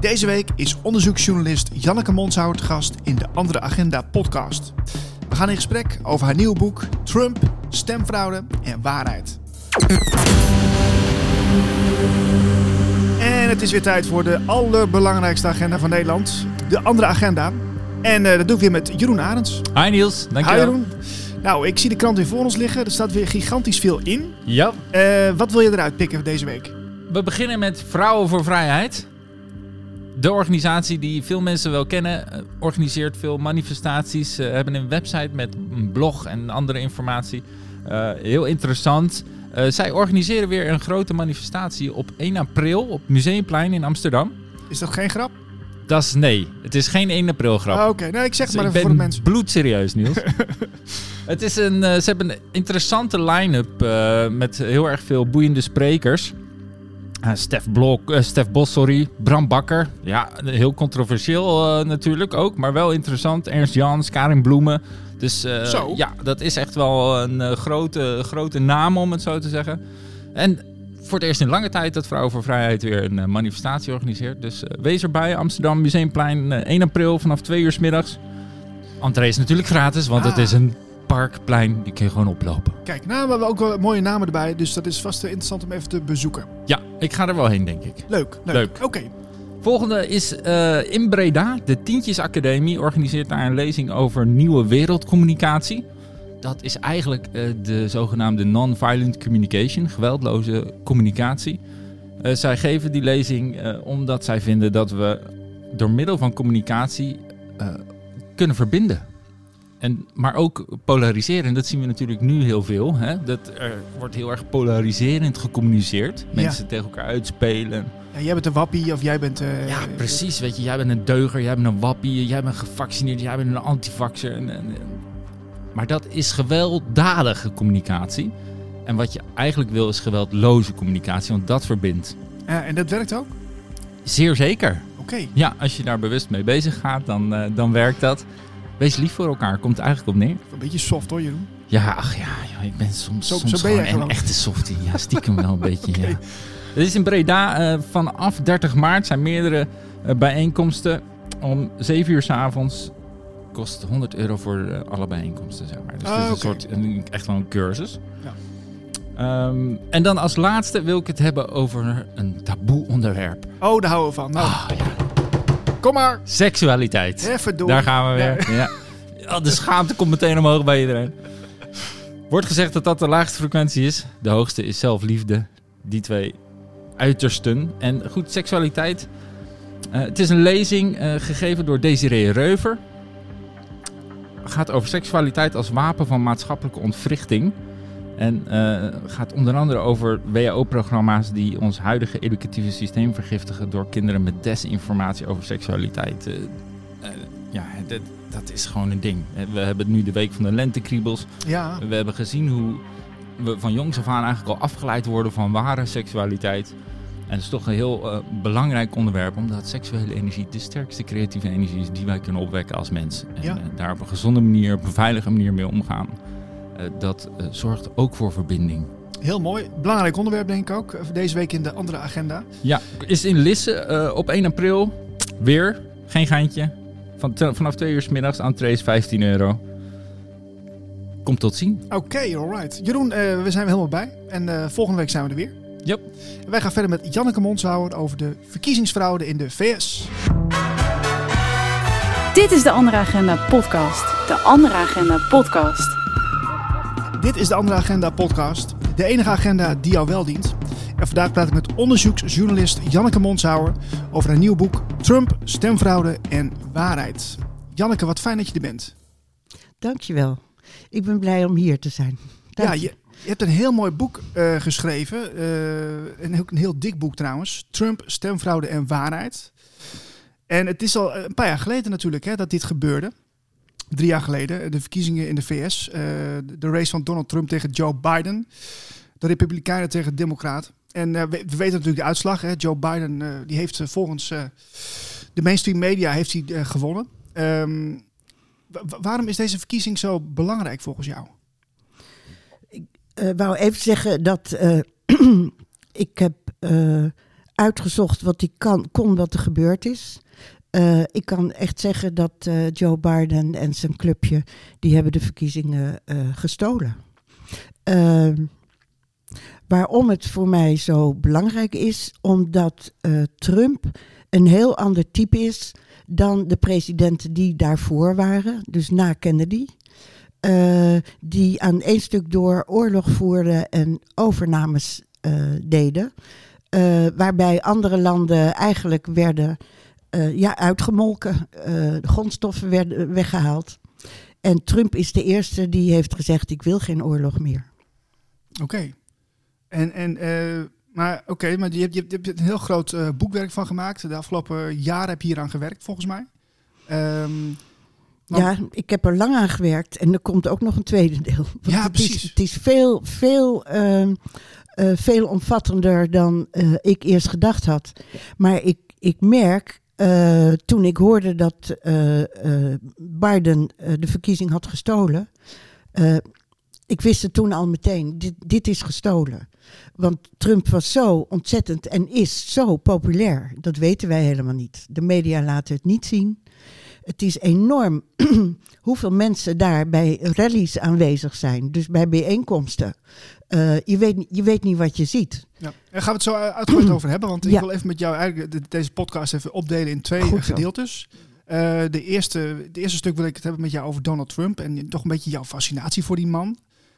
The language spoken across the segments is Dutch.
Deze week is onderzoeksjournalist Janneke Monshouwer te gast in de Andere Agenda podcast. We gaan in gesprek over haar nieuwe boek Trump, stemfraude en waarheid. En het is weer tijd voor de allerbelangrijkste agenda van Nederland. De Andere Agenda. En eh, dat doe ik weer met Jeroen Arends. Hi Niels, Hi dankjewel. Jeroen. Nou, ik zie de krant weer voor ons liggen. Er staat weer gigantisch veel in. Ja, Eh, wat wil je eruit pikken deze week? we beginnen met Vrouwen voor Vrijheid. De organisatie die veel mensen wel kennen, eh, organiseert veel manifestaties. Ze hebben een website met een blog en andere informatie. Eh, heel interessant. Eh, zij organiseren weer een grote manifestatie op 1 april op Museumplein in Amsterdam. Is dat geen grap? Dat is nee, het is geen 1 april grap. Ah, Oké, nou ik zeg Dus maar ik even voor de mensen. bloedserieus, Niels. het is een, eh, ze hebben een interessante line-up eh, met heel erg veel boeiende sprekers. Eh, Stef, Blok, eh, Stef Bos, sorry. Bram Bakker. Ja, heel controversieel eh, natuurlijk ook, maar wel interessant. Ernst Jans, Karin Bloemen. Dus eh, Zo. ja, dat is echt wel een eh, grote, grote naam om het zo te zeggen. En voor het eerst in lange tijd dat Vrouwen voor Vrijheid weer een manifestatie organiseert. Dus wees erbij, Amsterdam Museumplein, eh, 1 april vanaf 2 uur s middags. Entree is natuurlijk gratis, want het Ah. is een parkplein. Die kun je gewoon oplopen. Kijk, nou, we hebben ook wel mooie namen erbij. Dus dat is vast interessant om even te bezoeken. Ja, ik ga er wel heen, denk ik. Leuk, leuk. Leuk. Oké, Volgende is eh, in Breda. De Tientjes Academie organiseert daar een lezing over nieuwe wereldcommunicatie. Dat is eigenlijk eh, de zogenaamde non-violent communication, geweldloze communicatie. Eh, zij geven die lezing omdat zij vinden dat we door middel van communicatie kunnen verbinden. En, maar ook polariseren. En dat zien we natuurlijk nu heel veel. Hè? Dat er wordt heel erg polariserend gecommuniceerd. Ja. Mensen tegen elkaar uitspelen. ja, jij bent een wappie of jij bent... eh, Ja, precies. Weet je, jij bent een deuger, jij bent een wappie, jij bent gevaccineerd, jij bent een antivaxer. En, en, en- Maar dat is gewelddadige communicatie. En wat je eigenlijk wil is geweldloze communicatie, want dat verbindt. Ja, en dat werkt ook? Zeer zeker. Oké. Ja, als je daar bewust mee bezig gaat, dan, eh, dan werkt dat. Wees lief voor elkaar, komt er eigenlijk op neer. Een beetje soft hoor, Jeroen. Ja, ach ja, ja ik ben soms, Zo- soms zo ben gewoon een echte softie. Ja, stiekem wel een beetje, ja. Het is in Breda eh, vanaf 30 maart zijn meerdere eh, bijeenkomsten. Om 7 uur s avonds kost 100 euro voor eh, alle bijeenkomsten, zeg maar. Dus Ah, het is een soort, een, echt wel een cursus. Ja. Ehm, en dan als laatste wil ik het hebben over een taboe onderwerp. Oh, daar houden we van. Nou, Ah, ja. Kom maar. Seksualiteit. Even door. Daar gaan we weer. Ja. Ja, de schaamte komt meteen omhoog bij iedereen. Wordt gezegd dat dat de laagste frequentie is. De hoogste is zelfliefde. Die twee uitersten. En goed, seksualiteit. Eh, het is een lezing eh, gegeven door Desiree Reuver. Het gaat over seksualiteit als wapen van maatschappelijke ontwrichting. En eh, gaat onder andere over WHO-programma's die ons huidige educatieve systeem vergiftigen door kinderen met desinformatie over seksualiteit. eh, eh, ja, dat, dat is gewoon een ding. We hebben nu de week van de lentekriebels. Ja, We hebben gezien hoe we van jongs af aan eigenlijk al afgeleid worden van ware seksualiteit. En het is toch een heel belangrijk onderwerp, omdat seksuele energie de sterkste creatieve energie is die wij kunnen opwekken als mens. En Ja. daar op een gezonde manier, op een veilige manier mee omgaan. Eh, dat eh, zorgt ook voor verbinding. heel mooi. Belangrijk onderwerp denk ik ook. voor Deze week in de andere agenda. Ja, is in Lisse eh, op 1 april weer, geen geintje. Van, te- vanaf 2 uur s middags, entree is 15 euro. Komt tot zien. Oké, alright. Jeroen, eh, we zijn er helemaal bij. En eh, volgende week zijn we er weer. Yep. En wij gaan verder met Janneke Monshouwer over de verkiezingsfraude in de VS. Dit is de Andere Agenda podcast. De Andere Agenda podcast. Dit is de Andere Agenda podcast. De enige agenda die jou wel dient. En vandaag praat ik met onderzoeksjournalist Janneke Monshouwer over haar nieuw boek Trump, stemfraude en waarheid. Janneke, wat fijn dat je er bent. Dankjewel. Ik ben blij om hier te zijn. Dank Ja, je. je, je hebt een heel mooi boek eh, geschreven. eh, en ook een heel dik boek trouwens. Trump, stemfraude en waarheid. En het is al een paar jaar geleden natuurlijk hè, dat dit gebeurde. Drie jaar geleden, de verkiezingen in de VS. eh, de race van Donald Trump tegen Joe Biden. De Republikeinen tegen de Democraten. En eh, we, we weten natuurlijk de uitslag. Hè. Joe Biden eh, die heeft eh, volgens eh, de mainstream media heeft hij, eh, gewonnen. Ehm, wa- wa- waarom is deze verkiezing zo belangrijk volgens jou? eh, wou even zeggen dat eh, ik heb eh, uitgezocht wat ik kan, kon wat er gebeurd is. Eh, ik kan echt zeggen dat eh, Joe Biden en zijn clubje, die hebben de verkiezingen eh, gestolen. Ehm, waarom het voor mij zo belangrijk is, omdat Trump een heel ander type is dan de presidenten die daarvoor waren, dus na Kennedy. die aan één stuk door oorlog voerden en overnames deden. waarbij andere landen eigenlijk werden eh, ja, uitgemolken. eh, de grondstoffen werden weggehaald. En Trump is de eerste die heeft gezegd: Ik wil geen oorlog meer. Oké. En, en, eh, maar oké, maar je hebt, je, hebt, een heel groot eh, boekwerk van gemaakt. De afgelopen jaren heb je hier aan gewerkt, volgens mij. Ehm, want- Ja, ik heb er lang aan gewerkt en er komt ook nog een tweede deel. Ja, het precies. Is, het is veel, veel, ehm, eh, veel omvattender dan eh, ik eerst gedacht had. Maar ik, ik merk, eh, toen ik hoorde dat eh, Biden de verkiezing had gestolen... ik wist het toen al meteen, dit, dit is gestolen. Want Trump was zo ontzettend en is zo populair. Dat weten wij helemaal niet. De media laten het niet zien. Het is enorm hoeveel mensen daar bij rallies aanwezig zijn. Dus bij bijeenkomsten. Eh, je, weet, je weet niet wat je ziet. Ja. Daar gaan we het zo uh, uitgebreid over hebben. Want ik Ja. wil even met jou eigenlijk de- deze podcast even opdelen in twee Goed eh, gedeeltes. Eh, de, eerste, de eerste stuk wil ik het hebben met jou over Donald Trump. En toch een beetje jouw fascinatie voor die man.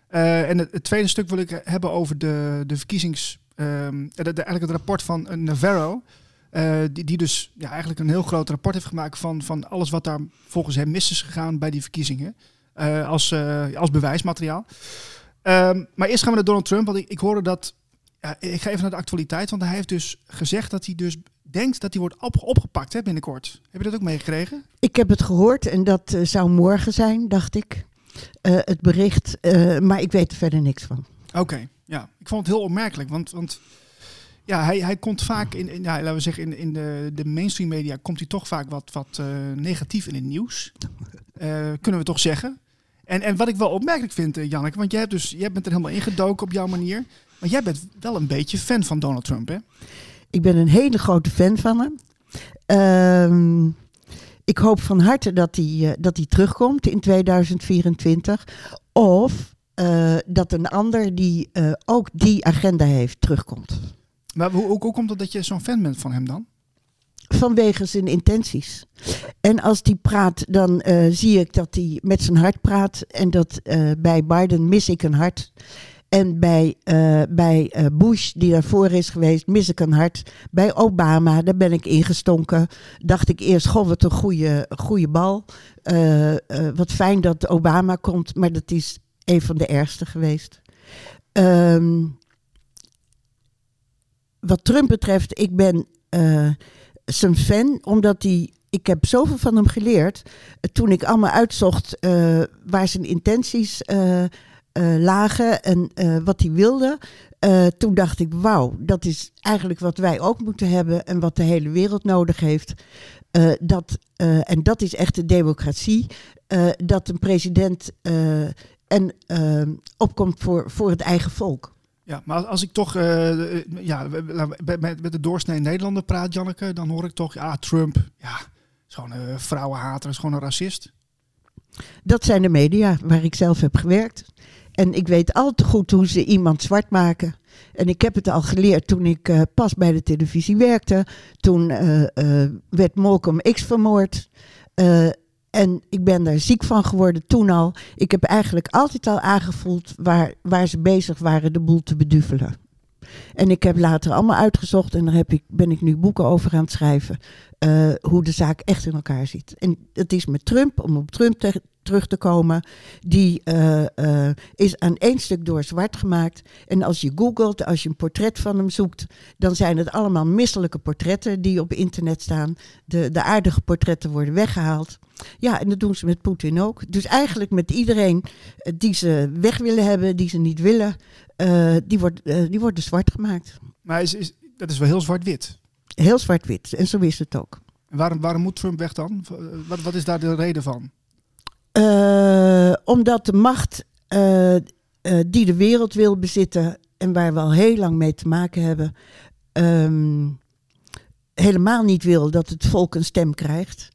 En het, het tweede stuk wil ik hebben over de, de verkiezings... ehm, de, de- eigenlijk het rapport van Navarro. die, die dus ja, eigenlijk een heel groot rapport heeft gemaakt van, van alles wat daar volgens hem mis is gegaan bij die verkiezingen. als, als bewijsmateriaal. Ehm, maar eerst gaan we naar Donald Trump. Want ik, ik hoorde dat ja, ik ga even naar de actualiteit, want hij heeft dus gezegd dat hij dus denkt dat hij wordt op, opgepakt hè, binnenkort. Heb je dat ook meegekregen? Ik heb het gehoord en dat eh, zou morgen zijn, dacht ik. Eh, het bericht, eh, maar ik weet er verder niks van. Oké, ja. Ik vond het heel opmerkelijk, want, want ja, hij, hij komt vaak in, in ja, laten we zeggen, in, in de, de mainstream media komt hij toch vaak wat, wat negatief in het nieuws. Kunnen we toch zeggen. En, en wat ik wel opmerkelijk vind, eh, Janneke, want jij, hebt dus, jij bent er helemaal ingedoken op jouw manier. Maar jij bent wel een beetje fan van Donald Trump, hè? Ik ben een hele grote fan van hem. Ehm, ik hoop van harte dat hij, eh, dat hij terugkomt in 2024. Of eh, dat een ander die ook die agenda heeft terugkomt. Maar hoe, hoe, hoe komt het dat je zo'n fan bent van hem dan? Vanwege zijn intenties. En als die praat, dan eh, zie ik dat hij met zijn hart praat. En dat eh, bij Biden mis ik een hart. En bij, eh, bij Bush, die daarvoor is geweest, mis ik een hart. Bij Obama, daar ben ik ingestonken. Dacht ik eerst, goh, wat een goede, goede bal. Wat fijn dat Obama komt, maar dat is een van de ergste geweest. Ehm, wat Trump betreft, ik ben zijn fan, omdat hij. Ik heb zoveel van hem geleerd. eh, toen ik allemaal uitzocht eh, waar zijn intenties eh, lagen en wat hij wilde. toen dacht ik, wauw, dat is eigenlijk wat wij ook moeten hebben en wat de hele wereld nodig heeft. Dat, en dat is echt de democratie. dat een president en, opkomt voor, voor het eigen volk. Ja, maar als- ik toch eh, eh, ja, met, met de doorsnee Nederlander praat, Janneke, dan hoor ik toch, ja, Trump, ja, is gewoon een vrouwenhater, is gewoon een racist. Dat zijn de media waar ik zelf heb gewerkt. En ik weet al te goed hoe ze iemand zwart maken. En ik heb het al geleerd toen ik eh, pas bij de televisie werkte. Toen eh, eh, werd Malcolm X vermoord. En ik ben daar ziek van geworden toen al. Ik heb eigenlijk altijd al aangevoeld waar, waar ze bezig waren de boel te beduvelen. En ik heb later allemaal uitgezocht en daar heb ik, ben ik nu boeken over aan het schrijven. eh, hoe de zaak echt in elkaar zit. En dat is met Trump, om op Trump te- terug te komen. Die eh, eh, is aan één stuk door zwart gemaakt. En als je googelt, als je een portret van hem zoekt, dan zijn het allemaal misselijke portretten die op internet staan. De, de aardige portretten worden weggehaald. Ja, en dat doen ze met Poetin ook. Dus eigenlijk met iedereen eh, die ze weg willen hebben, die ze niet willen, die, wordt, die worden zwart gemaakt. Maar is, is, dat is wel heel zwart-wit. Heel zwart-wit. En zo is het ook. En waarom, waarom moet Trump weg dan? Wat, wat is daar de reden van? Eh, omdat de macht eh, eh, die de wereld wil bezitten en waar we al heel lang mee te maken hebben, ehm, helemaal niet wil dat het volk een stem krijgt.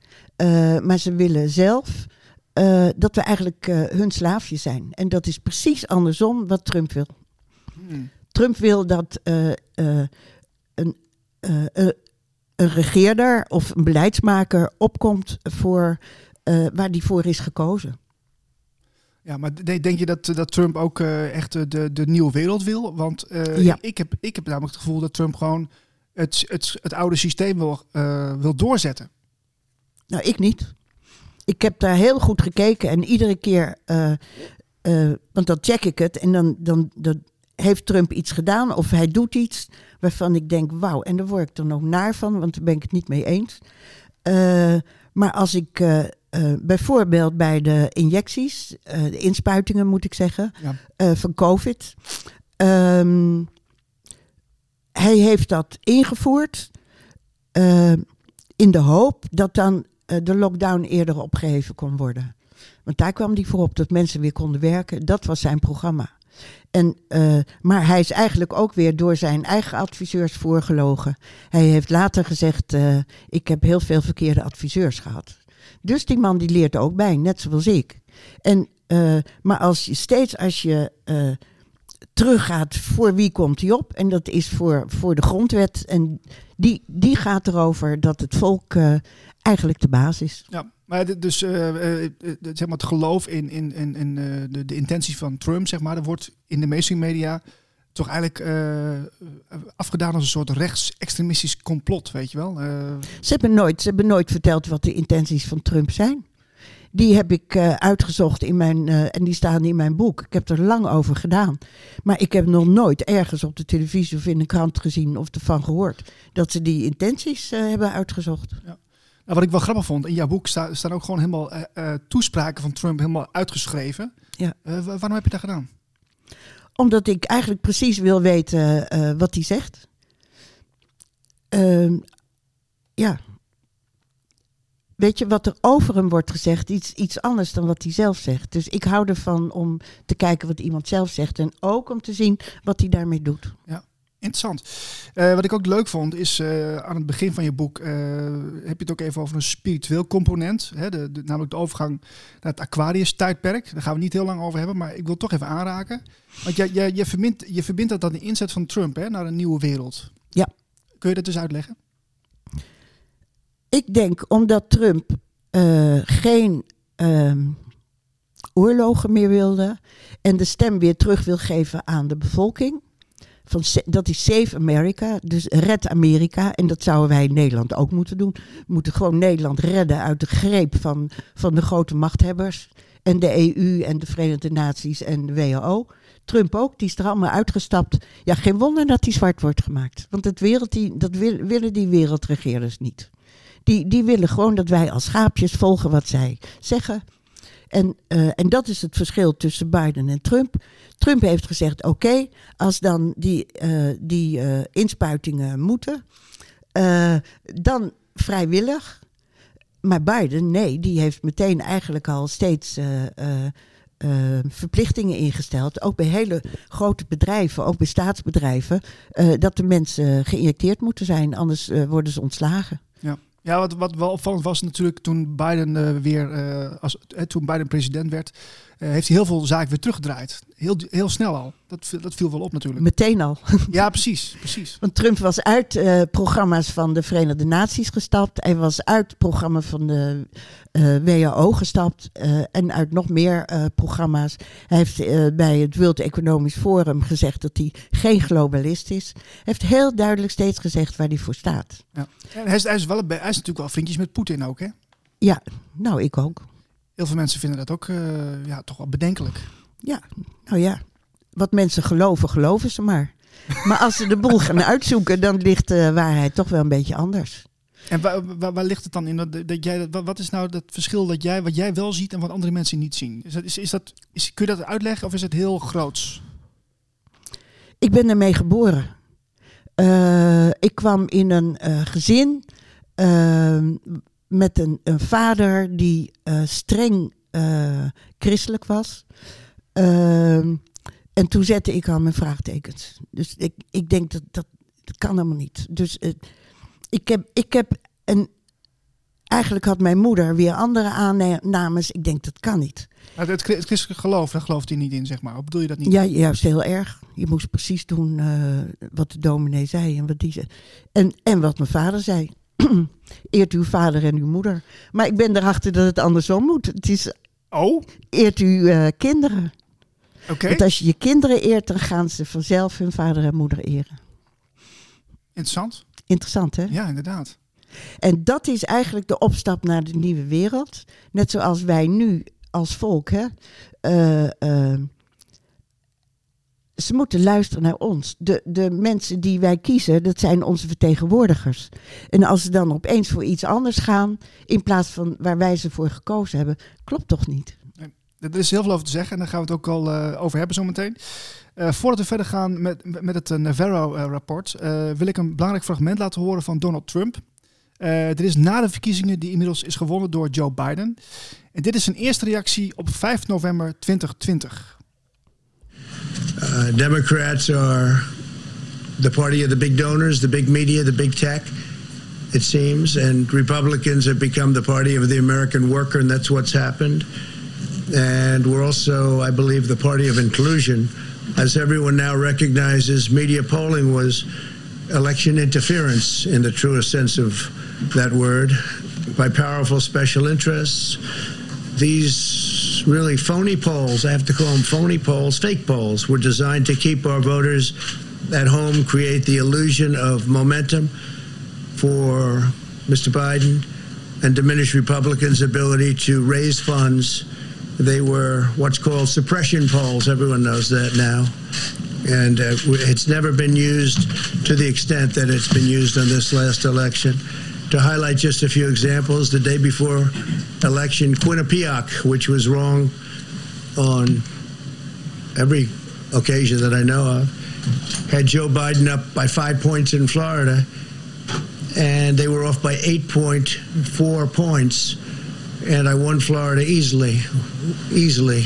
Maar ze willen zelf dat we eigenlijk hun slaafje zijn. En dat is precies andersom wat Trump wil. Hmm. Trump wil dat een, een regeerder of een beleidsmaker opkomt voor eh, waar die voor is gekozen. Ja, maar de- denk je dat, dat Trump ook eh, echt eh, de, de nieuwe wereld wil? Want Ja. ik, heb, ik heb namelijk het gevoel dat Trump gewoon het, het, het oude systeem wil, wil doorzetten. Nou, ik niet. Ik heb daar heel goed gekeken en iedere keer, want dan check ik het en dan, dan, dan heeft Trump iets gedaan of hij doet iets waarvan ik denk, wauw, en daar word ik dan ook naar van, want daar ben ik het niet mee eens. Maar als ik eh, bijvoorbeeld bij de injecties, eh, de inspuitingen moet ik zeggen, Ja. eh, van COVID, ehm, hij heeft dat ingevoerd in de hoop dat dan de lockdown eerder opgeheven kon worden. Want daar kwam hij voor op dat mensen weer konden werken. Dat was zijn programma. En, maar hij is eigenlijk ook weer door zijn eigen adviseurs voorgelogen. Hij heeft later gezegd, ik heb heel veel verkeerde adviseurs gehad. Dus die man die leert ook bij, net zoals ik. En, eh, maar als je steeds als je eh, teruggaat voor wie komt hij op, en dat is voor, voor de grondwet, en die, die gaat erover dat het volk eh, eigenlijk de baas is. Ja, maar dus zeg maar het geloof in, in, in, in de, de intenties van Trump, zeg maar, dat wordt in de mainstream media toch eigenlijk eh, afgedaan als een soort rechtsextremistisch complot, weet je wel? Eh, Ze hebben, nooit, ze hebben nooit verteld wat de intenties van Trump zijn. Die heb ik eh, uitgezocht in mijn, en die staan in mijn boek. Ik heb er lang over gedaan. Maar ik heb nog nooit ergens op de televisie of in een krant gezien of ervan gehoord dat ze die intenties hebben uitgezocht. Nou, wat ik wel grappig vond, in jouw boek sta- staan ook gewoon helemaal toespraken van Trump helemaal uitgeschreven. Ja. Wa- waarom heb je dat gedaan? Omdat ik eigenlijk precies wil weten eh, wat hij zegt. Ehm, ja. Weet je, wat er over hem wordt gezegd, iets, iets anders dan wat hij zelf zegt. Dus ik hou ervan om te kijken wat iemand zelf zegt. En ook om te zien wat hij daarmee doet. Interessant. Eh, wat ik ook leuk vond, is eh, aan het begin van je boek eh, heb je het ook even over een spiritueel component. Hè, de, de- namelijk de overgang naar het Aquarius-tijdperk. Daar gaan we niet heel lang over hebben, maar ik wil het toch even aanraken. Want jij, jij, je, verbindt, je verbindt dat aan de inzet van Trump hè, naar een nieuwe wereld. Ja. Kun je dat dus uitleggen? Ik denk omdat Trump geen ehm, oorlogen meer wilde en de stem weer terug wil geven aan de bevolking. Van, dat is Save America, dus red Amerika. En dat zouden wij in Nederland ook moeten doen. We moeten gewoon Nederland redden uit de greep van, van de grote machthebbers. En de EU en de Verenigde Naties en de WHO. Trump ook, die is er allemaal uitgestapt. Ja, geen wonder dat hij zwart wordt gemaakt. Want het wereld, die, dat wil- willen die wereldregeerders niet. Die, die willen gewoon dat wij als schaapjes volgen wat zij zeggen. En, eh, en dat is het verschil tussen Biden en Trump. Trump heeft gezegd: oké, als dan die, eh, die eh, inspuitingen moeten, dan vrijwillig. Maar Biden, nee, die heeft meteen eigenlijk al steeds verplichtingen ingesteld. Ook bij hele grote bedrijven, ook bij staatsbedrijven, dat de mensen geïnjecteerd moeten zijn, anders worden ze ontslagen. Ja, wat, wat wel opvallend was natuurlijk toen Biden eh, weer, eh, als, eh, toen Biden president werd, heeft hij heel veel zaken weer teruggedraaid. Heel, heel snel al. Dat, viel- dat viel wel op natuurlijk. Meteen al. Ja, precies, precies. Want Trump was uit programma's van de Verenigde Naties gestapt. Hij was uit het programma van de eh, WHO gestapt. eh, en uit nog meer eh, programma's. Hij heeft bij het World Economic Forum gezegd dat hij geen globalist is. Hij heeft heel duidelijk steeds gezegd waar hij voor staat. Ja. En hij, is, hij, is wel, hij is natuurlijk wel vriendjes met Poetin ook, hè? Ja, nou ik ook. Heel veel mensen vinden dat ook ja, toch wel bedenkelijk. Ja, nou ja. Wat mensen geloven, geloven ze maar. Maar als ze de boel gaan uitzoeken, dan ligt de waarheid toch wel een beetje anders. En waar, waar, ligt het dan in? Dat, dat jij, wat, is nou het verschil dat jij, wat jij wel ziet en wat andere mensen niet zien? Is dat, is, dat, is, kun je dat uitleggen of is het heel groots? Ik ben ermee geboren. Eh, ik kwam in een eh, gezin eh, met een, een vader die eh, streng christelijk was. Eh, en toen zette ik al mijn vraagtekens. Dus ik, ik denk dat, dat dat kan helemaal niet. Dus Ik heb, ik heb een. Eigenlijk had mijn moeder weer andere aannames. Ik denk dat kan niet. Maar het, het christelijk geloof, daar gelooft hij niet in, zeg maar. Of bedoel je dat niet? Ja, juist heel erg. Je moest precies doen eh, wat de dominee zei en wat die zei. En, en wat mijn vader zei. Eert uw vader en uw moeder. Maar ik ben erachter dat het andersom moet. Het is Oh, eert uw eh, kinderen. oké. Want als je je kinderen eert, dan gaan ze vanzelf hun vader en moeder eren. Interessant. Interessant, hè? Ja, inderdaad. En dat is eigenlijk de opstap naar de nieuwe wereld. Net zoals wij nu als volk, hè. eh, eh, ze moeten luisteren naar ons. De, de mensen die wij kiezen, dat zijn onze vertegenwoordigers. En als ze dan opeens voor iets anders gaan, in plaats van waar wij ze voor gekozen hebben, klopt toch niet? Er is heel veel over te zeggen en daar gaan we het ook al eh, over hebben zometeen. Eh voordat we verder gaan met, met het eh, Navarro-rapport, wil ik een belangrijk fragment laten horen van Donald Trump. Dit is na de verkiezingen die inmiddels is gewonnen door Joe Biden. En dit is zijn eerste reactie op 5 november 2020. Uh, Democrats are the party of the big donors, the big media, the big tech, it seems. And Republicans have become the party of the American worker, and that's what's happened. And we're also, I believe, the party of inclusion. As everyone now recognizes, media polling was election interference in the truest sense of that word by powerful special interests these really phony polls, I have to call them phony polls, fake polls, were designed to keep our voters at home, create the illusion of momentum for Mr. Biden, and diminish Republicans' ability to raise funds. They were what's called suppression polls. Everyone knows that now. And uh, it's never been used to the extent that it's been used on this last election to highlight just a few examples, the day before election, Quinnipiac, which was wrong on every occasion that I know of, had Joe Biden up by five points in Florida, and they were off by 8.4 points, and I won Florida easily, easily.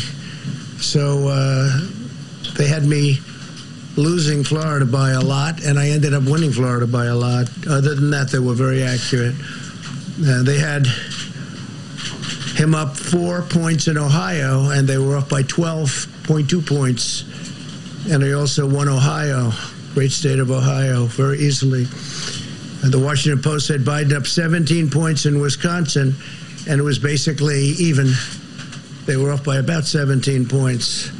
So uh, they had me losing Florida by a lot, and I ended up winning Florida by a lot. Other than that, they were very accurate. Uh, they had him up four points in Ohio, and they were up by 12.2 points. And they also won Ohio, great state of Ohio, very easily. And the Washington Post said Biden up 17 points in Wisconsin, and it was basically even. They were off by about 17 points.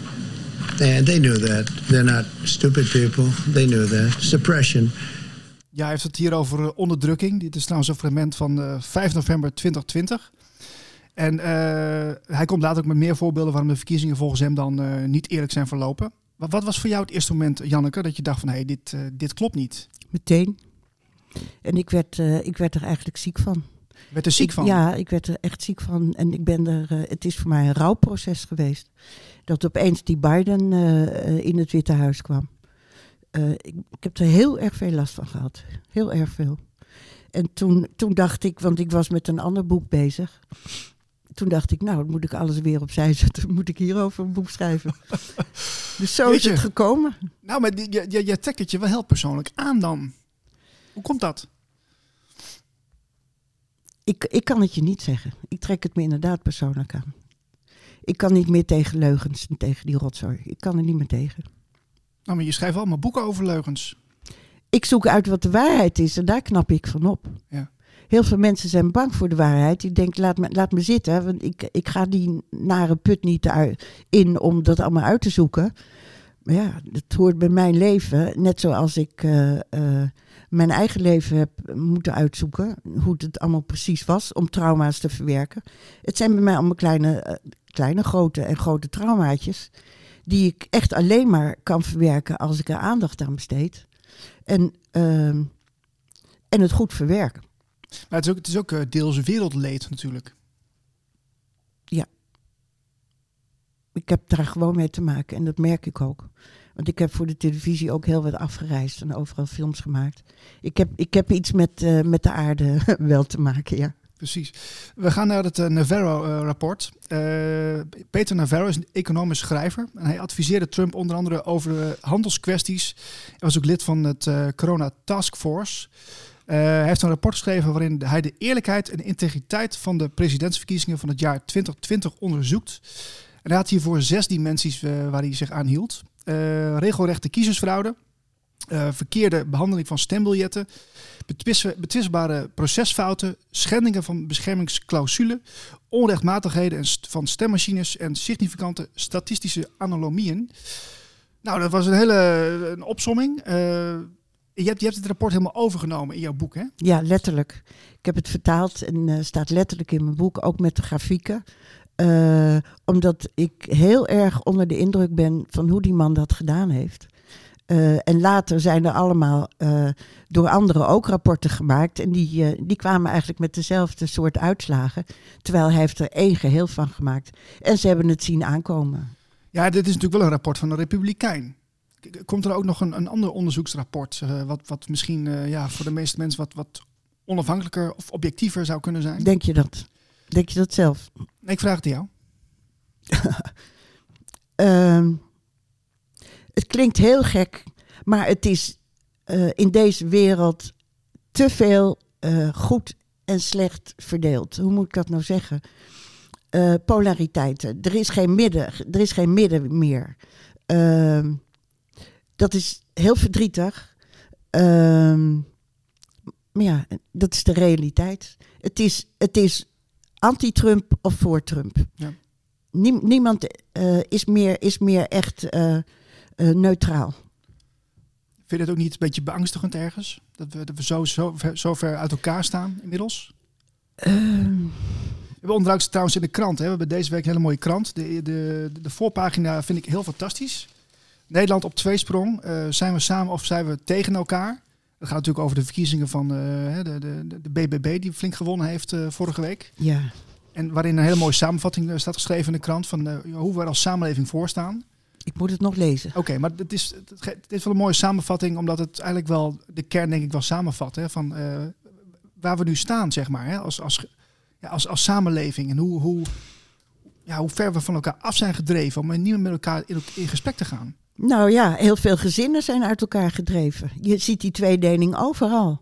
And they knew that. They're not stupid people. They knew that. Suppression. Ja, hij heeft het hier over eh, onderdrukking. Dit is trouwens een fragment van eh, 5 november 2020. En eh, hij komt later ook met meer voorbeelden waarom de verkiezingen volgens hem dan eh, niet eerlijk zijn verlopen. Wat, wat was voor jou het eerste moment, Janneke, dat je dacht van hé, hey, dit, eh, dit klopt niet? Meteen. En ik werd, eh, ik werd er eigenlijk ziek van. Je werd er ziek Ik- van. Ja, ik werd er echt ziek van. En ik ben er, eh, het is voor mij een rouwproces geweest. Dat opeens die Biden eh, eh, in het Witte Huis kwam. Ik, ik heb er heel erg veel last van gehad. Heel erg veel. En toen, toen dacht ik, want ik was met een ander boek bezig. Toen dacht ik, nou, dan moet ik alles weer opzij zetten. Moet ik hierover een boek schrijven. dus zo is het gekomen. Nou, maar die- je, je, je trekt het je wel heel persoonlijk aan dan. Hoe komt dat? Ik, ik kan het je niet zeggen. Ik trek het me inderdaad persoonlijk aan. Ik kan niet meer tegen leugens en tegen die rotzooi. Ik kan er niet meer tegen. Nou, maar je schrijft allemaal boeken over leugens. Ik zoek uit wat de waarheid is en daar knap ik van op. Ja. Heel veel mensen zijn bang voor de waarheid. Die denken, laat me, laat me zitten, want ik, ik ga die nare put niet in om dat allemaal uit te zoeken. Ja, dat hoort bij mijn leven. Net zoals ik eh, eh, mijn eigen leven heb moeten uitzoeken. Hoe het allemaal precies was om trauma's te verwerken. Het zijn bij mij allemaal kleine, eh, kleine grote en grote traumaatjes. Die ik echt alleen maar kan verwerken als ik er aandacht aan besteed. En, ehm, en het goed verwerken. Maar het is ook, het is ook deels wereldleed natuurlijk. Ik heb daar gewoon mee te maken en dat merk ik ook. Want ik heb voor de televisie ook heel wat afgereisd en overal films gemaakt. Ik heb, ik heb iets met, eh, met de aarde wel te maken, ja. Precies. We gaan naar het eh, Navarro-rapport. Peter Navarro is een economisch schrijver. En hij adviseerde Trump onder andere over eh, handelskwesties. Hij was ook lid van het eh, Corona Task Force. Eh, hij heeft een rapport geschreven waarin hij de eerlijkheid en integriteit van de presidentsverkiezingen van het jaar 2020 onderzoekt. En hij had hiervoor zes dimensies eh, waar hij zich aan hield. Eh, regelrechte kiezersfraude, eh, verkeerde behandeling van stembiljetten, betwis- betwistbare procesfouten, schendingen van beschermingsclausule, onrechtmatigheden van stemmachines en significante statistische anomalieën. Nou, dat was een hele een opsomming. Je, hebt, je hebt het rapport helemaal overgenomen in jouw boek, hè? Ja, letterlijk. Ik heb het vertaald en staat letterlijk in mijn boek, ook met de grafieken. Eh, omdat ik heel erg onder de indruk ben van hoe die man dat gedaan heeft. Eh, en later zijn er allemaal eh, door anderen ook rapporten gemaakt. En die, die kwamen eigenlijk met dezelfde soort uitslagen. Terwijl hij heeft er één geheel van gemaakt. En ze hebben het zien aankomen. Ja, dit is natuurlijk wel een rapport van een republikein. Komt er ook nog een, een ander onderzoeksrapport, wat, wat misschien ja, voor de meeste mensen wat, wat onafhankelijker of objectiever zou kunnen zijn? Denk je dat? Denk je dat zelf? Ik vraag het aan jou. Ehm, het klinkt heel gek, maar het is eh, in deze wereld te veel eh, goed en slecht verdeeld. Hoe moet ik dat nou zeggen? Eh, polariteiten. Er is geen midden, er is geen midden meer. Ehm, dat is heel verdrietig. Ehm, maar ja, dat is de realiteit. Het is, het is anti-Trump of voor Trump. Ja. Niem- niemand eh, is, meer, is meer echt eh, eh, neutraal. Vind je het ook niet een beetje beangstigend ergens? Dat we, dat we zo, zo, ver, zo ver uit elkaar staan inmiddels? Ehm, We hebben onderuit trouwens in de krant. Hè. We hebben deze week een hele mooie krant. De, de, de voorpagina vind ik heel fantastisch. Nederland op tweesprong. Eh zijn we samen of zijn we tegen elkaar? Dat gaat natuurlijk over de verkiezingen van eh, de, de, de BBB die flink gewonnen heeft eh, vorige week. ja. En waarin een hele mooie samenvatting eh, staat geschreven in de krant van hoe we er als samenleving voor staan. Ik moet het nog lezen. Oké, maar het is, het het is wel een mooie samenvatting, omdat het eigenlijk wel de kern denk ik wel samenvat. Hè, van waar we nu staan, zeg maar, hè, als, als, ja, als, als samenleving. En hoe, hoe, ja, hoe ver we van elkaar af zijn gedreven om niet meer met elkaar in, in gesprek te gaan. Nou ja, heel veel gezinnen zijn uit elkaar gedreven. Je ziet die tweedeling overal.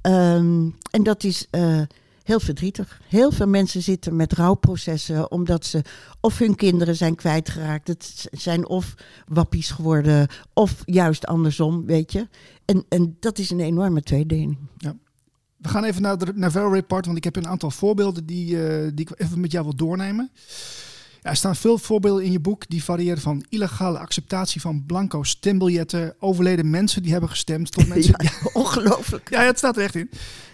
Ehm, en dat is eh, heel verdrietig. Heel veel mensen zitten met rouwprocessen omdat ze of hun kinderen zijn kwijtgeraakt. Het zijn of wappies geworden of juist andersom, weet je. En, en dat is een enorme tweedeling. We gaan even naar de Navarro Report, want ik heb een aantal voorbeelden die, eh, die ik even met jou wil doornemen. Ja, er staan veel voorbeelden in je boek die variëren van illegale acceptatie van blanco stembiljetten, overleden mensen die hebben gestemd, tot mensen... Ja, ongelooflijk. Ja, het staat er echt in.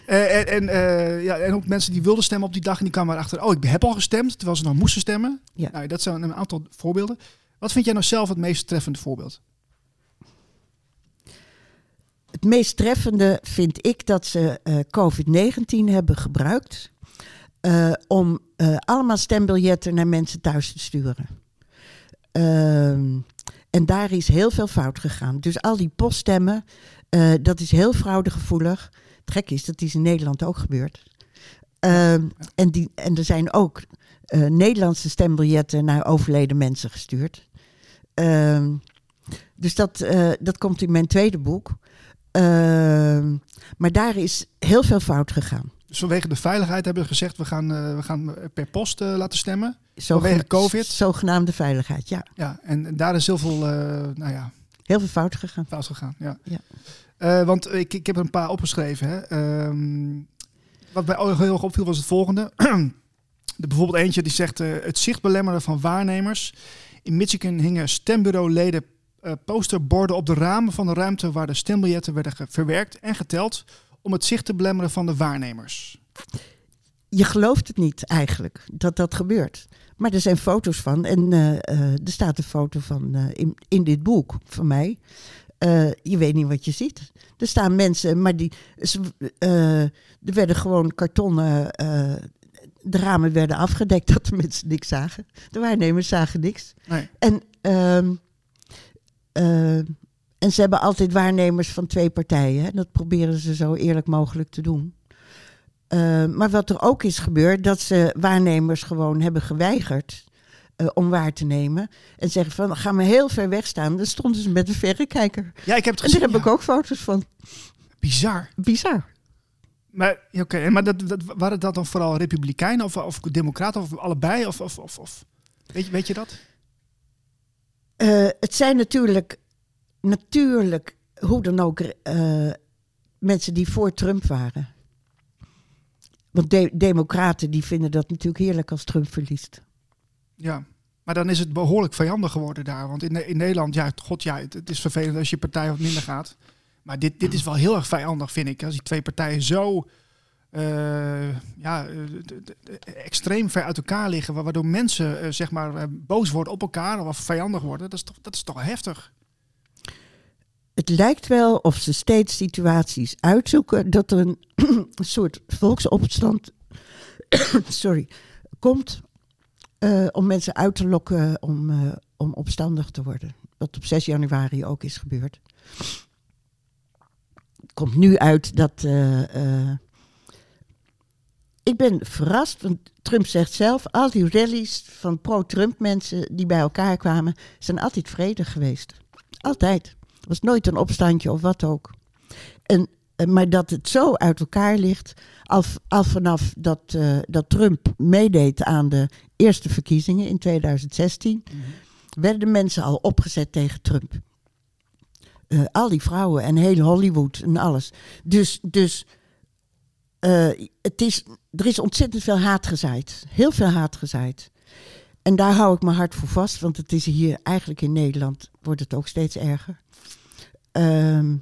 Eh, en, en, eh, ja, en ook mensen die wilden stemmen op die dag en die kwamen erachter, oh, ik heb al gestemd, terwijl ze nog moesten stemmen. Ja. Nou, dat zijn een aantal voorbeelden. Wat vind jij nou zelf het meest treffende voorbeeld? Het meest treffende vind ik dat ze eh, COVID-19 hebben gebruikt eh, om eh, allemaal stembiljetten naar mensen thuis te sturen. Ehm, en daar is heel veel fout gegaan. Dus al die poststemmen, eh, dat is heel fraudegevoelig. Het gek is, dat is in Nederland ook gebeurd. Ehm, en, die, en er zijn ook Nederlandse stembiljetten naar overleden mensen gestuurd. Ehm, dus dat, dat komt in mijn tweede boek. Maar daar is heel veel fout gegaan. Dus vanwege de veiligheid hebben we gezegd, we gaan, eh, we gaan per post eh, laten stemmen. Vanwege COVID? Zogenaamde veiligheid, ja. Ja, en, daar is heel veel, eh, nou ja, Heel veel fout gegaan. fout gegaan. Ja. Ja. Want ik, ik heb er een paar opgeschreven. Hè. Ehm, wat mij heel erg opviel was het volgende. de, bijvoorbeeld eentje die zegt het zicht belemmeren van waarnemers. In Michigan hingen stembureauleden posterborden op de ramen van de ruimte waar de stembiljetten werden verwerkt en geteld om het zicht te belemmeren van de waarnemers. Je gelooft het niet eigenlijk dat dat gebeurt. Maar er zijn foto's van. En eh, eh, er staat een foto van eh, in, in dit boek van mij. Je weet niet wat je ziet. Er staan mensen, maar die. Ze, er werden gewoon kartonnen. de ramen werden afgedekt dat de mensen niks zagen. De waarnemers zagen niks. Nee. En, ehm, eh, en ze hebben altijd waarnemers van twee partijen. Hè? Dat proberen ze zo eerlijk mogelijk te doen. Eh, maar wat er ook is gebeurd, dat ze waarnemers gewoon hebben geweigerd eh, om waar te nemen. En zeggen van, ga maar heel ver weg staan. Dan stonden ze met een verrekijker. Ja, ik heb het En daar heb ik ook foto's van. Bizar. Bizar. Maar, oké, maar dat, dat, waren dat dan vooral republikeinen of, of democraten of allebei? Of, of, of, of? Weet, je, weet je dat? Eh, het zijn natuurlijk, natuurlijk, hoe dan ook, eh, mensen die voor Trump waren. Want de- democraten die vinden dat natuurlijk heerlijk als Trump verliest. Ja. Maar dan is het behoorlijk vijandig geworden daar. Want in, in Nederland, ja, god ja, het, is vervelend als je partij wat minder gaat. Maar dit, dit is wel heel erg vijandig, vind ik. Als die twee partijen zo eh, ja, eh, extreem ver uit elkaar liggen, wa- waardoor mensen zeg maar boos worden op elkaar of vijandig worden, dat is toch, dat is toch heftig. Het lijkt wel of ze steeds situaties uitzoeken dat er een, soort volksopstand sorry, komt eh, om mensen uit te lokken om, eh, om opstandig te worden. Wat op 6 januari ook is gebeurd. Komt nu uit dat. eh, ik ben verrast, want Trump zegt zelf: al die rallies van pro-Trump mensen die bij elkaar kwamen, zijn altijd vredig geweest. Altijd. Was nooit een opstandje of wat ook. En, eh, maar dat het zo uit elkaar ligt, al, v- al vanaf dat, eh, dat Trump meedeed aan de eerste verkiezingen in 2016, werden de mensen al opgezet tegen Trump. Eh, al die vrouwen en heel Hollywood en alles. Dus, dus het is, er is ontzettend veel haat gezaaid. Heel veel haat gezaaid. En daar hou ik mijn hart voor vast, want het is hier eigenlijk in Nederland wordt het ook steeds erger. Ehm,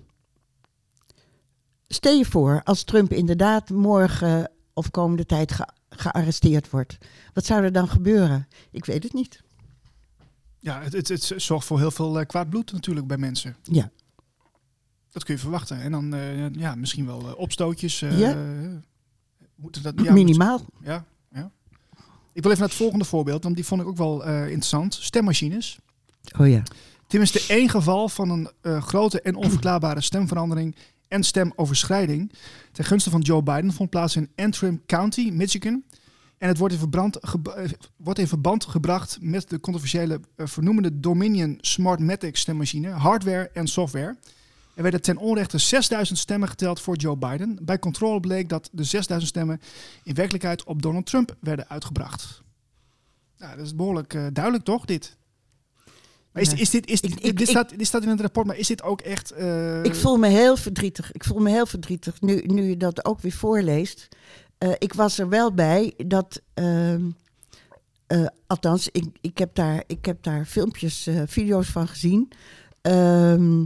stel je voor, als Trump inderdaad morgen of komende tijd ge- gearresteerd wordt, wat zou er dan gebeuren? Ik weet het niet. Ja, het, het, het zorgt voor heel veel eh, kwaad bloed natuurlijk bij mensen. Ja, Dat kun je verwachten. En dan eh, ja, misschien wel eh, opstootjes. Ja. Moeten dat, ja, minimaal. Ja, ja. Ik wil even naar het volgende voorbeeld, want die vond ik ook wel interessant. Stemmachines. Oh ja. Tenminste één geval van een eh, grote en onverklaarbare stemverandering en stemoverschrijding ten gunste van Joe Biden vond plaats in Antrim County, Michigan. En het wordt in, verbrand, geb- eh, verband gebracht met de controversiële eh, vernoemende Dominion Smartmatic stemmachine, hardware en software. Er werden ten onrechte 6000 stemmen geteld voor Joe Biden. Bij controle bleek dat de 6000 stemmen in werkelijkheid op Donald Trump werden uitgebracht. Nou, dat is behoorlijk eh, duidelijk toch, dit? Maar is, dit, is, dit, ik- dit, ik- staat, dit staat in het rapport, maar is dit ook echt... eh, Ik voel me heel verdrietig. Ik voel me heel verdrietig nu, nu je dat ook weer voorleest. Eh, ik was er wel bij dat. ehm, eh, althans, ik, ik, heb daar, ik heb daar filmpjes, video's van gezien. Ehm,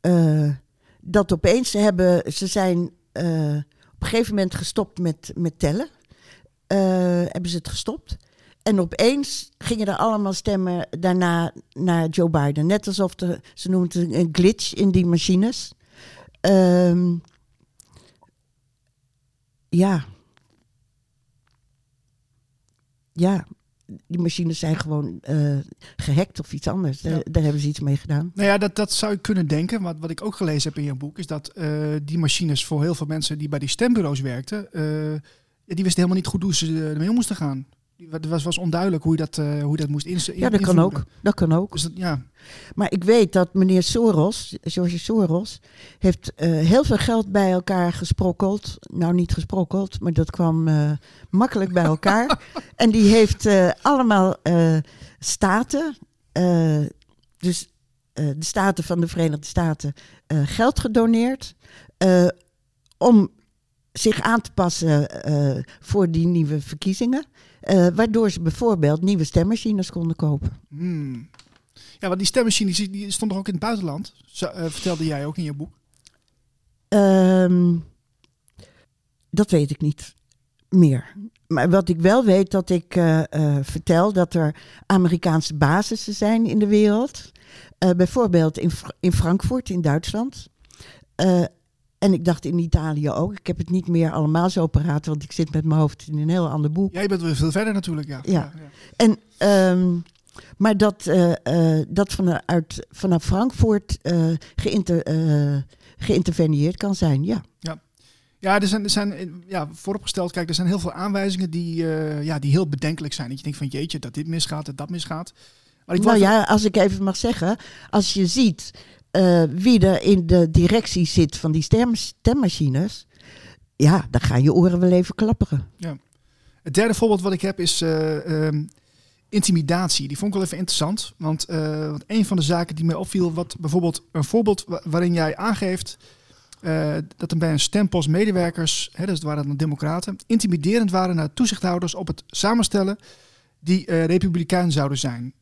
eh, dat opeens ze hebben. Ze zijn op een gegeven moment gestopt met, met tellen. Hebben ze het gestopt. En opeens gingen er allemaal stemmen daarna naar Joe Biden. Net alsof er, ze noemen het een glitch in die machines. Ehm, ja. Ja, die machines zijn gewoon eh, gehackt of iets anders. Daar, Ja. daar hebben ze iets mee gedaan. Nou ja, dat, dat zou je kunnen denken. Wat, wat ik ook gelezen heb in je boek, is dat eh, die machines voor heel veel mensen die bij die stembureaus werkten, eh, die wisten helemaal niet goed hoe ze ermee om moesten gaan. Het was, was onduidelijk hoe je dat, eh, hoe je dat moest inzetten. Ja, dat kan ook. Dat kan ook. Dus dat, ja, Maar ik weet dat meneer Soros, George Soros, heeft eh, heel veel geld bij elkaar gesprokkeld. Nou, niet gesprokkeld, maar dat kwam eh, makkelijk bij elkaar. en die heeft allemaal staten, dus de staten van de Verenigde Staten, geld gedoneerd. om zich aan te passen voor die nieuwe verkiezingen. Eh, waardoor ze bijvoorbeeld nieuwe stemmachines konden kopen. hmm. ja, want die stemmachines die, die stond toch ook in het buitenland? Zo, eh, vertelde jij ook in je boek. Ehm, dat weet ik niet meer. Maar wat ik wel weet, dat ik eh, vertel dat er Amerikaanse basissen zijn in de wereld. Bijvoorbeeld in, in Frankfurt in Duitsland. Eh, en ik dacht in Italië ook. Ik heb het niet meer allemaal zo paraat, want ik zit met mijn hoofd in een heel ander boek. Jij bent weer veel verder natuurlijk, ja. Ja. En, ehm, maar dat, eh, eh, dat vanuit, vanaf Frankfurt eh, geïnter, eh, geïnterveneerd kan zijn, ja. Ja, er zijn, er zijn eh, ja, vooropgesteld, kijk, er zijn heel veel aanwijzingen die, eh, ja, die heel bedenkelijk zijn. Dat je denkt van jeetje, dat dit misgaat, dat dat misgaat. Maar ik Nou ja, als ik even mag zeggen, als je ziet eh, wie er in de directie zit van die stem, stemmachines, ja, dan gaan je oren wel even klapperen. Het derde voorbeeld wat ik heb is eh, ehm, intimidatie. Die vond ik wel even interessant. Want, eh, want een van de zaken die mij opviel, wat bijvoorbeeld een voorbeeld wa- waarin jij aangeeft dat er bij een stempost medewerkers, hè, dus het waren dan democraten, intimiderend waren naar toezichthouders op het samenstellen die republikein zouden zijn.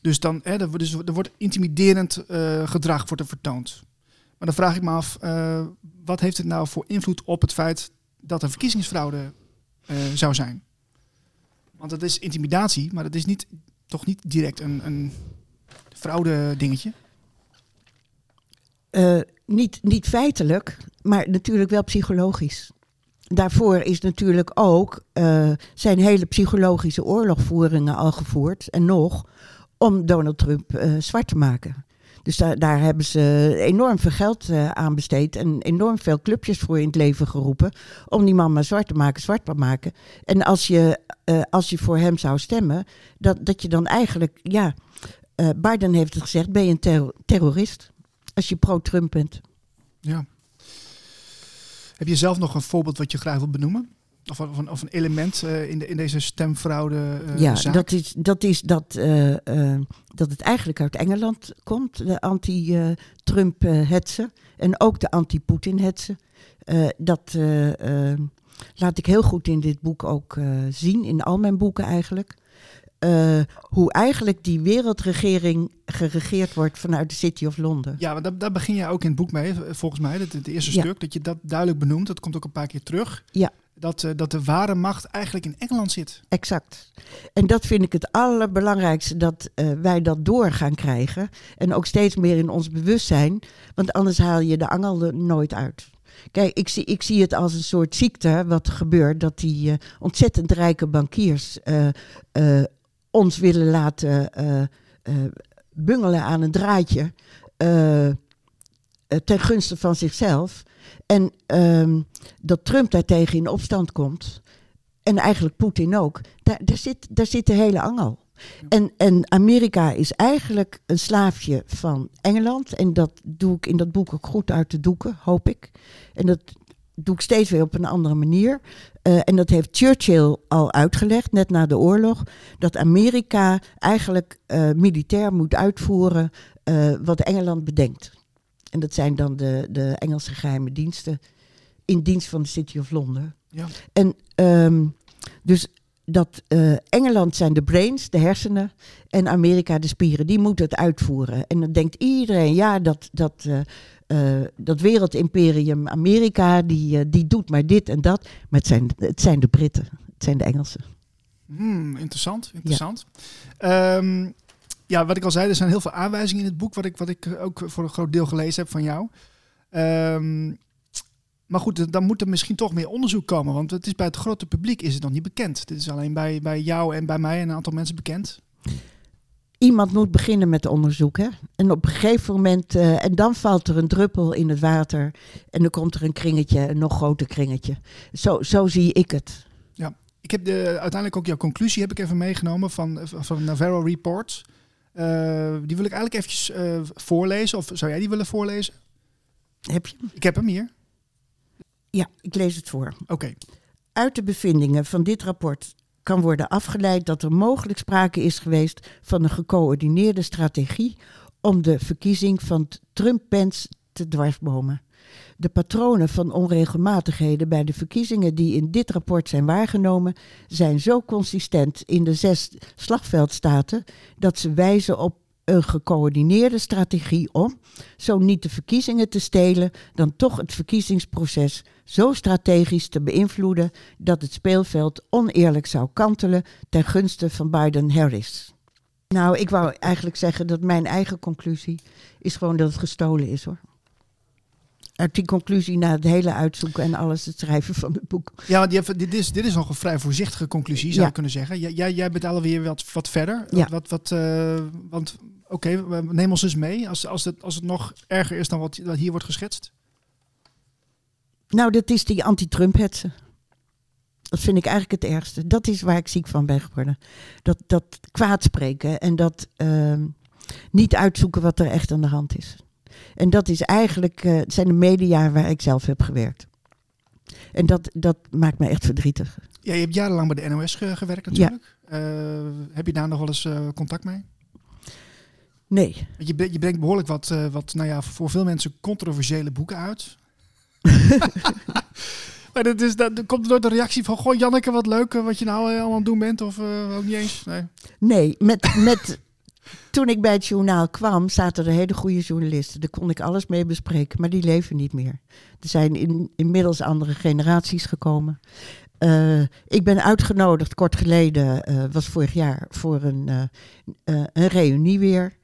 Dus dan, hè, er, wordt- dus er wordt intimiderend eh, gedrag wordt er vertoond. Maar dan vraag ik me af, eh, wat heeft het nou voor invloed op het feit dat er verkiezingsfraude eh, zou zijn? Want dat is intimidatie, maar dat is niet, toch niet direct een, een fraude dingetje. Niet, niet feitelijk, maar natuurlijk wel psychologisch. Daarvoor is natuurlijk ook zijn hele psychologische oorlogvoeringen al gevoerd. En nog om Donald Trump eh, zwart te maken. Dus daar, daar hebben ze enorm veel geld eh, aan besteed. En enorm veel clubjes voor in het leven geroepen. Om die man maar zwart te maken, zwart te maken. En als je, eh, als je voor hem zou stemmen, dat, dat je dan eigenlijk, ja. Biden heeft het gezegd: ben je een terro- terrorist? Als je pro-Trump bent. Ja. Heb je zelf nog een voorbeeld wat je graag wilt benoemen? Of, of, een, of een element eh, in, de, in deze stemfraude eh, ja, zaak? dat is, dat, is dat, eh, dat het eigenlijk uit Engeland komt, de anti-Trump-hetsen. en ook de anti-Poetin-hetsen. Dat laat ik heel goed in dit boek ook zien, in al mijn boeken eigenlijk. Hoe eigenlijk die wereldregering geregeerd wordt vanuit de City of Londen. Ja, maar daar, daar begin jij ook in het boek mee, volgens mij. Het, het eerste Ja. stuk, dat je dat duidelijk benoemt. Dat komt ook een paar keer terug. Ja. Dat, eh, dat de ware macht eigenlijk in Engeland zit. Exact. En dat vind ik het allerbelangrijkste, dat eh, wij dat door gaan krijgen. En ook steeds meer in ons bewustzijn, want anders haal je de angel er nooit uit. Kijk, ik zie, ik zie het als een soort ziekte wat gebeurt, dat die eh, ontzettend rijke bankiers ons willen laten bungelen aan een draadje ten gunste van zichzelf. En ehm, dat Trump daartegen in opstand komt. En eigenlijk Poetin ook. Daar, zit, daar zit de hele angel. En, en Amerika is eigenlijk een slaafje van Engeland. En dat doe ik in dat boek ook goed uit te doeken, hoop ik. En dat doe ik steeds weer op een andere manier. Eh, en dat heeft Churchill al uitgelegd, net na de oorlog. Dat Amerika eigenlijk eh, militair moet uitvoeren eh, wat Engeland bedenkt. En dat zijn dan de, de Engelse geheime diensten in dienst van de City of Londen. Ja. En ehm, dus dat eh, Engeland zijn de brains, de hersenen, en Amerika de spieren. Die moeten het uitvoeren. En dan denkt iedereen, ja, dat, dat, eh, eh, dat wereldimperium Amerika, die, die doet maar dit en dat. Maar het zijn, het zijn de Britten, het zijn de Engelsen. Hmm, interessant, interessant. Ja. Ja, wat ik al zei, er zijn heel veel aanwijzingen in het boek, wat ik, wat ik ook voor een groot deel gelezen heb van jou. Um, maar goed, dan moet er misschien toch meer onderzoek komen, want het is bij het grote publiek is het nog niet bekend. Dit is alleen bij, bij jou en bij mij en een aantal mensen bekend. Iemand moet beginnen met onderzoek, hè? En op een gegeven moment, uh, en dan valt er een druppel in het water en dan komt er een kringetje, een nog groter kringetje. Zo, zo zie ik het. Ja, ik heb de, uiteindelijk ook jouw conclusie heb ik even meegenomen van, van Navarro Report. Uh, die wil ik eigenlijk eventjes uh, voorlezen, of zou jij die willen voorlezen? Heb je? Ik heb hem hier. Ja, ik lees het voor. Oké. Okay. Uit de bevindingen van dit rapport kan worden afgeleid dat er mogelijk sprake is geweest van een gecoördineerde strategie om de verkiezing van Trump-Pence te dwarsbomen. De patronen van onregelmatigheden bij de verkiezingen die in dit rapport zijn waargenomen, zijn zo consistent in de zes slagveldstaten dat ze wijzen op een gecoördineerde strategie om, zo niet de verkiezingen te stelen, dan toch het verkiezingsproces zo strategisch te beïnvloeden dat het speelveld oneerlijk zou kantelen ten gunste van Biden-Harris. Nou, ik wou eigenlijk zeggen dat mijn eigen conclusie is gewoon dat het gestolen is hoor. Uit die conclusie na het hele uitzoeken en alles het schrijven van het boek. Ja, dit, is, dit is nog een vrij voorzichtige conclusie, zou Ja. je kunnen zeggen. Jij, jij bent alweer wat, wat verder. Ja. Wat, wat, uh, want oké, okay, neem ons eens mee. Als, als, het, als het nog erger is dan wat, wat hier wordt geschetst. Nou, dat is die anti-Trump-hetsen. Dat vind ik eigenlijk het ergste. Dat is waar ik ziek van ben geworden. Dat, dat kwaadspreken en dat uh, niet uitzoeken wat er echt aan de hand is. En dat is eigenlijk, uh, het zijn de media waar ik zelf heb gewerkt. En dat, dat maakt me echt verdrietig. Ja, je hebt jarenlang bij de NOS ge- gewerkt natuurlijk. Eh, heb je daar nog wel eens eh, contact mee? Nee. Want Je, je brengt behoorlijk wat, eh, wat, nou ja, voor veel mensen controversiële boeken uit. maar dat, is, dat, komt door de reactie van, goh Janneke, wat leuk eh, wat je nou eh, allemaal aan het doen bent. Of eh, ook niet eens. Nee. Nee, met, met, toen ik bij het journaal kwam, zaten er hele goede journalisten. Daar kon ik alles mee bespreken, maar die leven niet meer. Er zijn in, inmiddels andere generaties gekomen. Eh, ik ben uitgenodigd kort geleden, eh, was vorig jaar, voor een, eh, een reunie weer.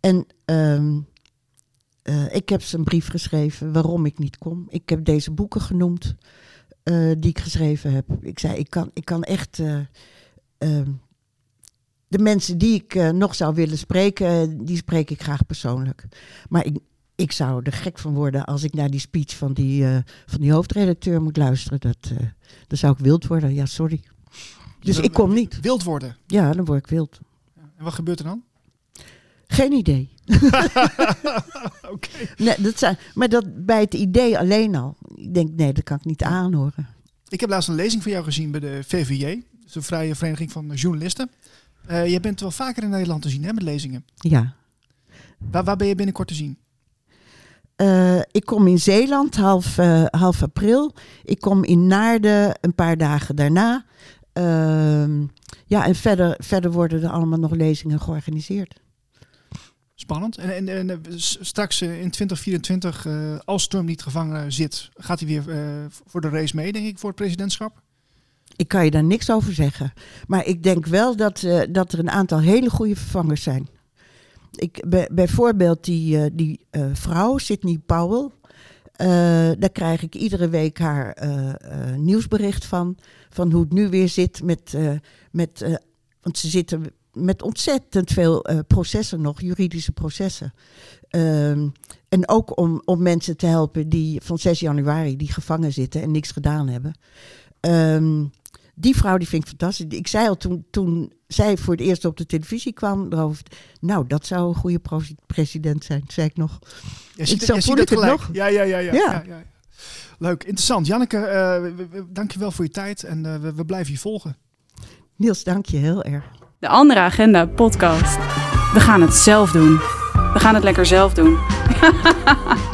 En ehm, eh, ik heb ze een brief geschreven waarom ik niet kom. Ik heb deze boeken genoemd die ik geschreven heb. Ik zei, ik kan, ik kan echt... de mensen die ik eh, nog zou willen spreken, eh, die spreek ik graag persoonlijk. Maar ik, ik zou er gek van worden als ik naar die speech van die, eh, van die hoofdredacteur moet luisteren. Dat, eh, dan zou ik wild worden. Ja, sorry. Dus ik kom niet. Wild worden. Ja, dan word ik wild. En wat gebeurt er dan? Geen idee. Oké. Nee, dat zijn, maar dat bij het idee alleen al. Ik denk, nee, dat kan ik niet aanhoren. Ik heb laatst een lezing van jou gezien bij de VVJ. Dat is de Vrije Vereniging van Journalisten. Eh je bent wel vaker in Nederland te zien hè, met lezingen. Ja. Waar, waar ben je binnenkort te zien? Eh, ik kom in Zeeland half, eh, half april. Ik kom in Naarden een paar dagen daarna. Ehm, ja, en verder, verder worden er allemaal nog lezingen georganiseerd. Spannend. En, en, en straks in 2024, eh, als Trump niet gevangen zit, gaat hij weer voor de race mee, denk ik, voor het presidentschap. Ik kan je daar niks over zeggen. Maar ik denk wel dat, eh, dat er een aantal hele goede vervangers zijn. Ik, bij, bijvoorbeeld die, eh, die eh, vrouw, Sydney Powell. daar krijg ik iedere week haar nieuwsbericht van. Van hoe het nu weer zit met. met want ze zitten met ontzettend veel processen nog, juridische processen. Ehm, en ook om, om mensen te helpen die van 6 januari die gevangen zitten en niks gedaan hebben. Ehm, die vrouw die vind ik fantastisch. Ik zei al toen, toen zij voor het eerst op de televisie kwam erover. Nou, dat zou een goede president zijn, zei ik nog. Ja, Ik zo voel ik het nog. Ja, ja, ja, ja, Ja. ja, ja. Leuk, interessant. Janneke, eh, we- we- dank je wel voor je tijd en eh, we, we blijven je volgen. Niels, dank je heel erg. De Andere Agenda podcast. We gaan het zelf doen. We gaan het lekker zelf doen.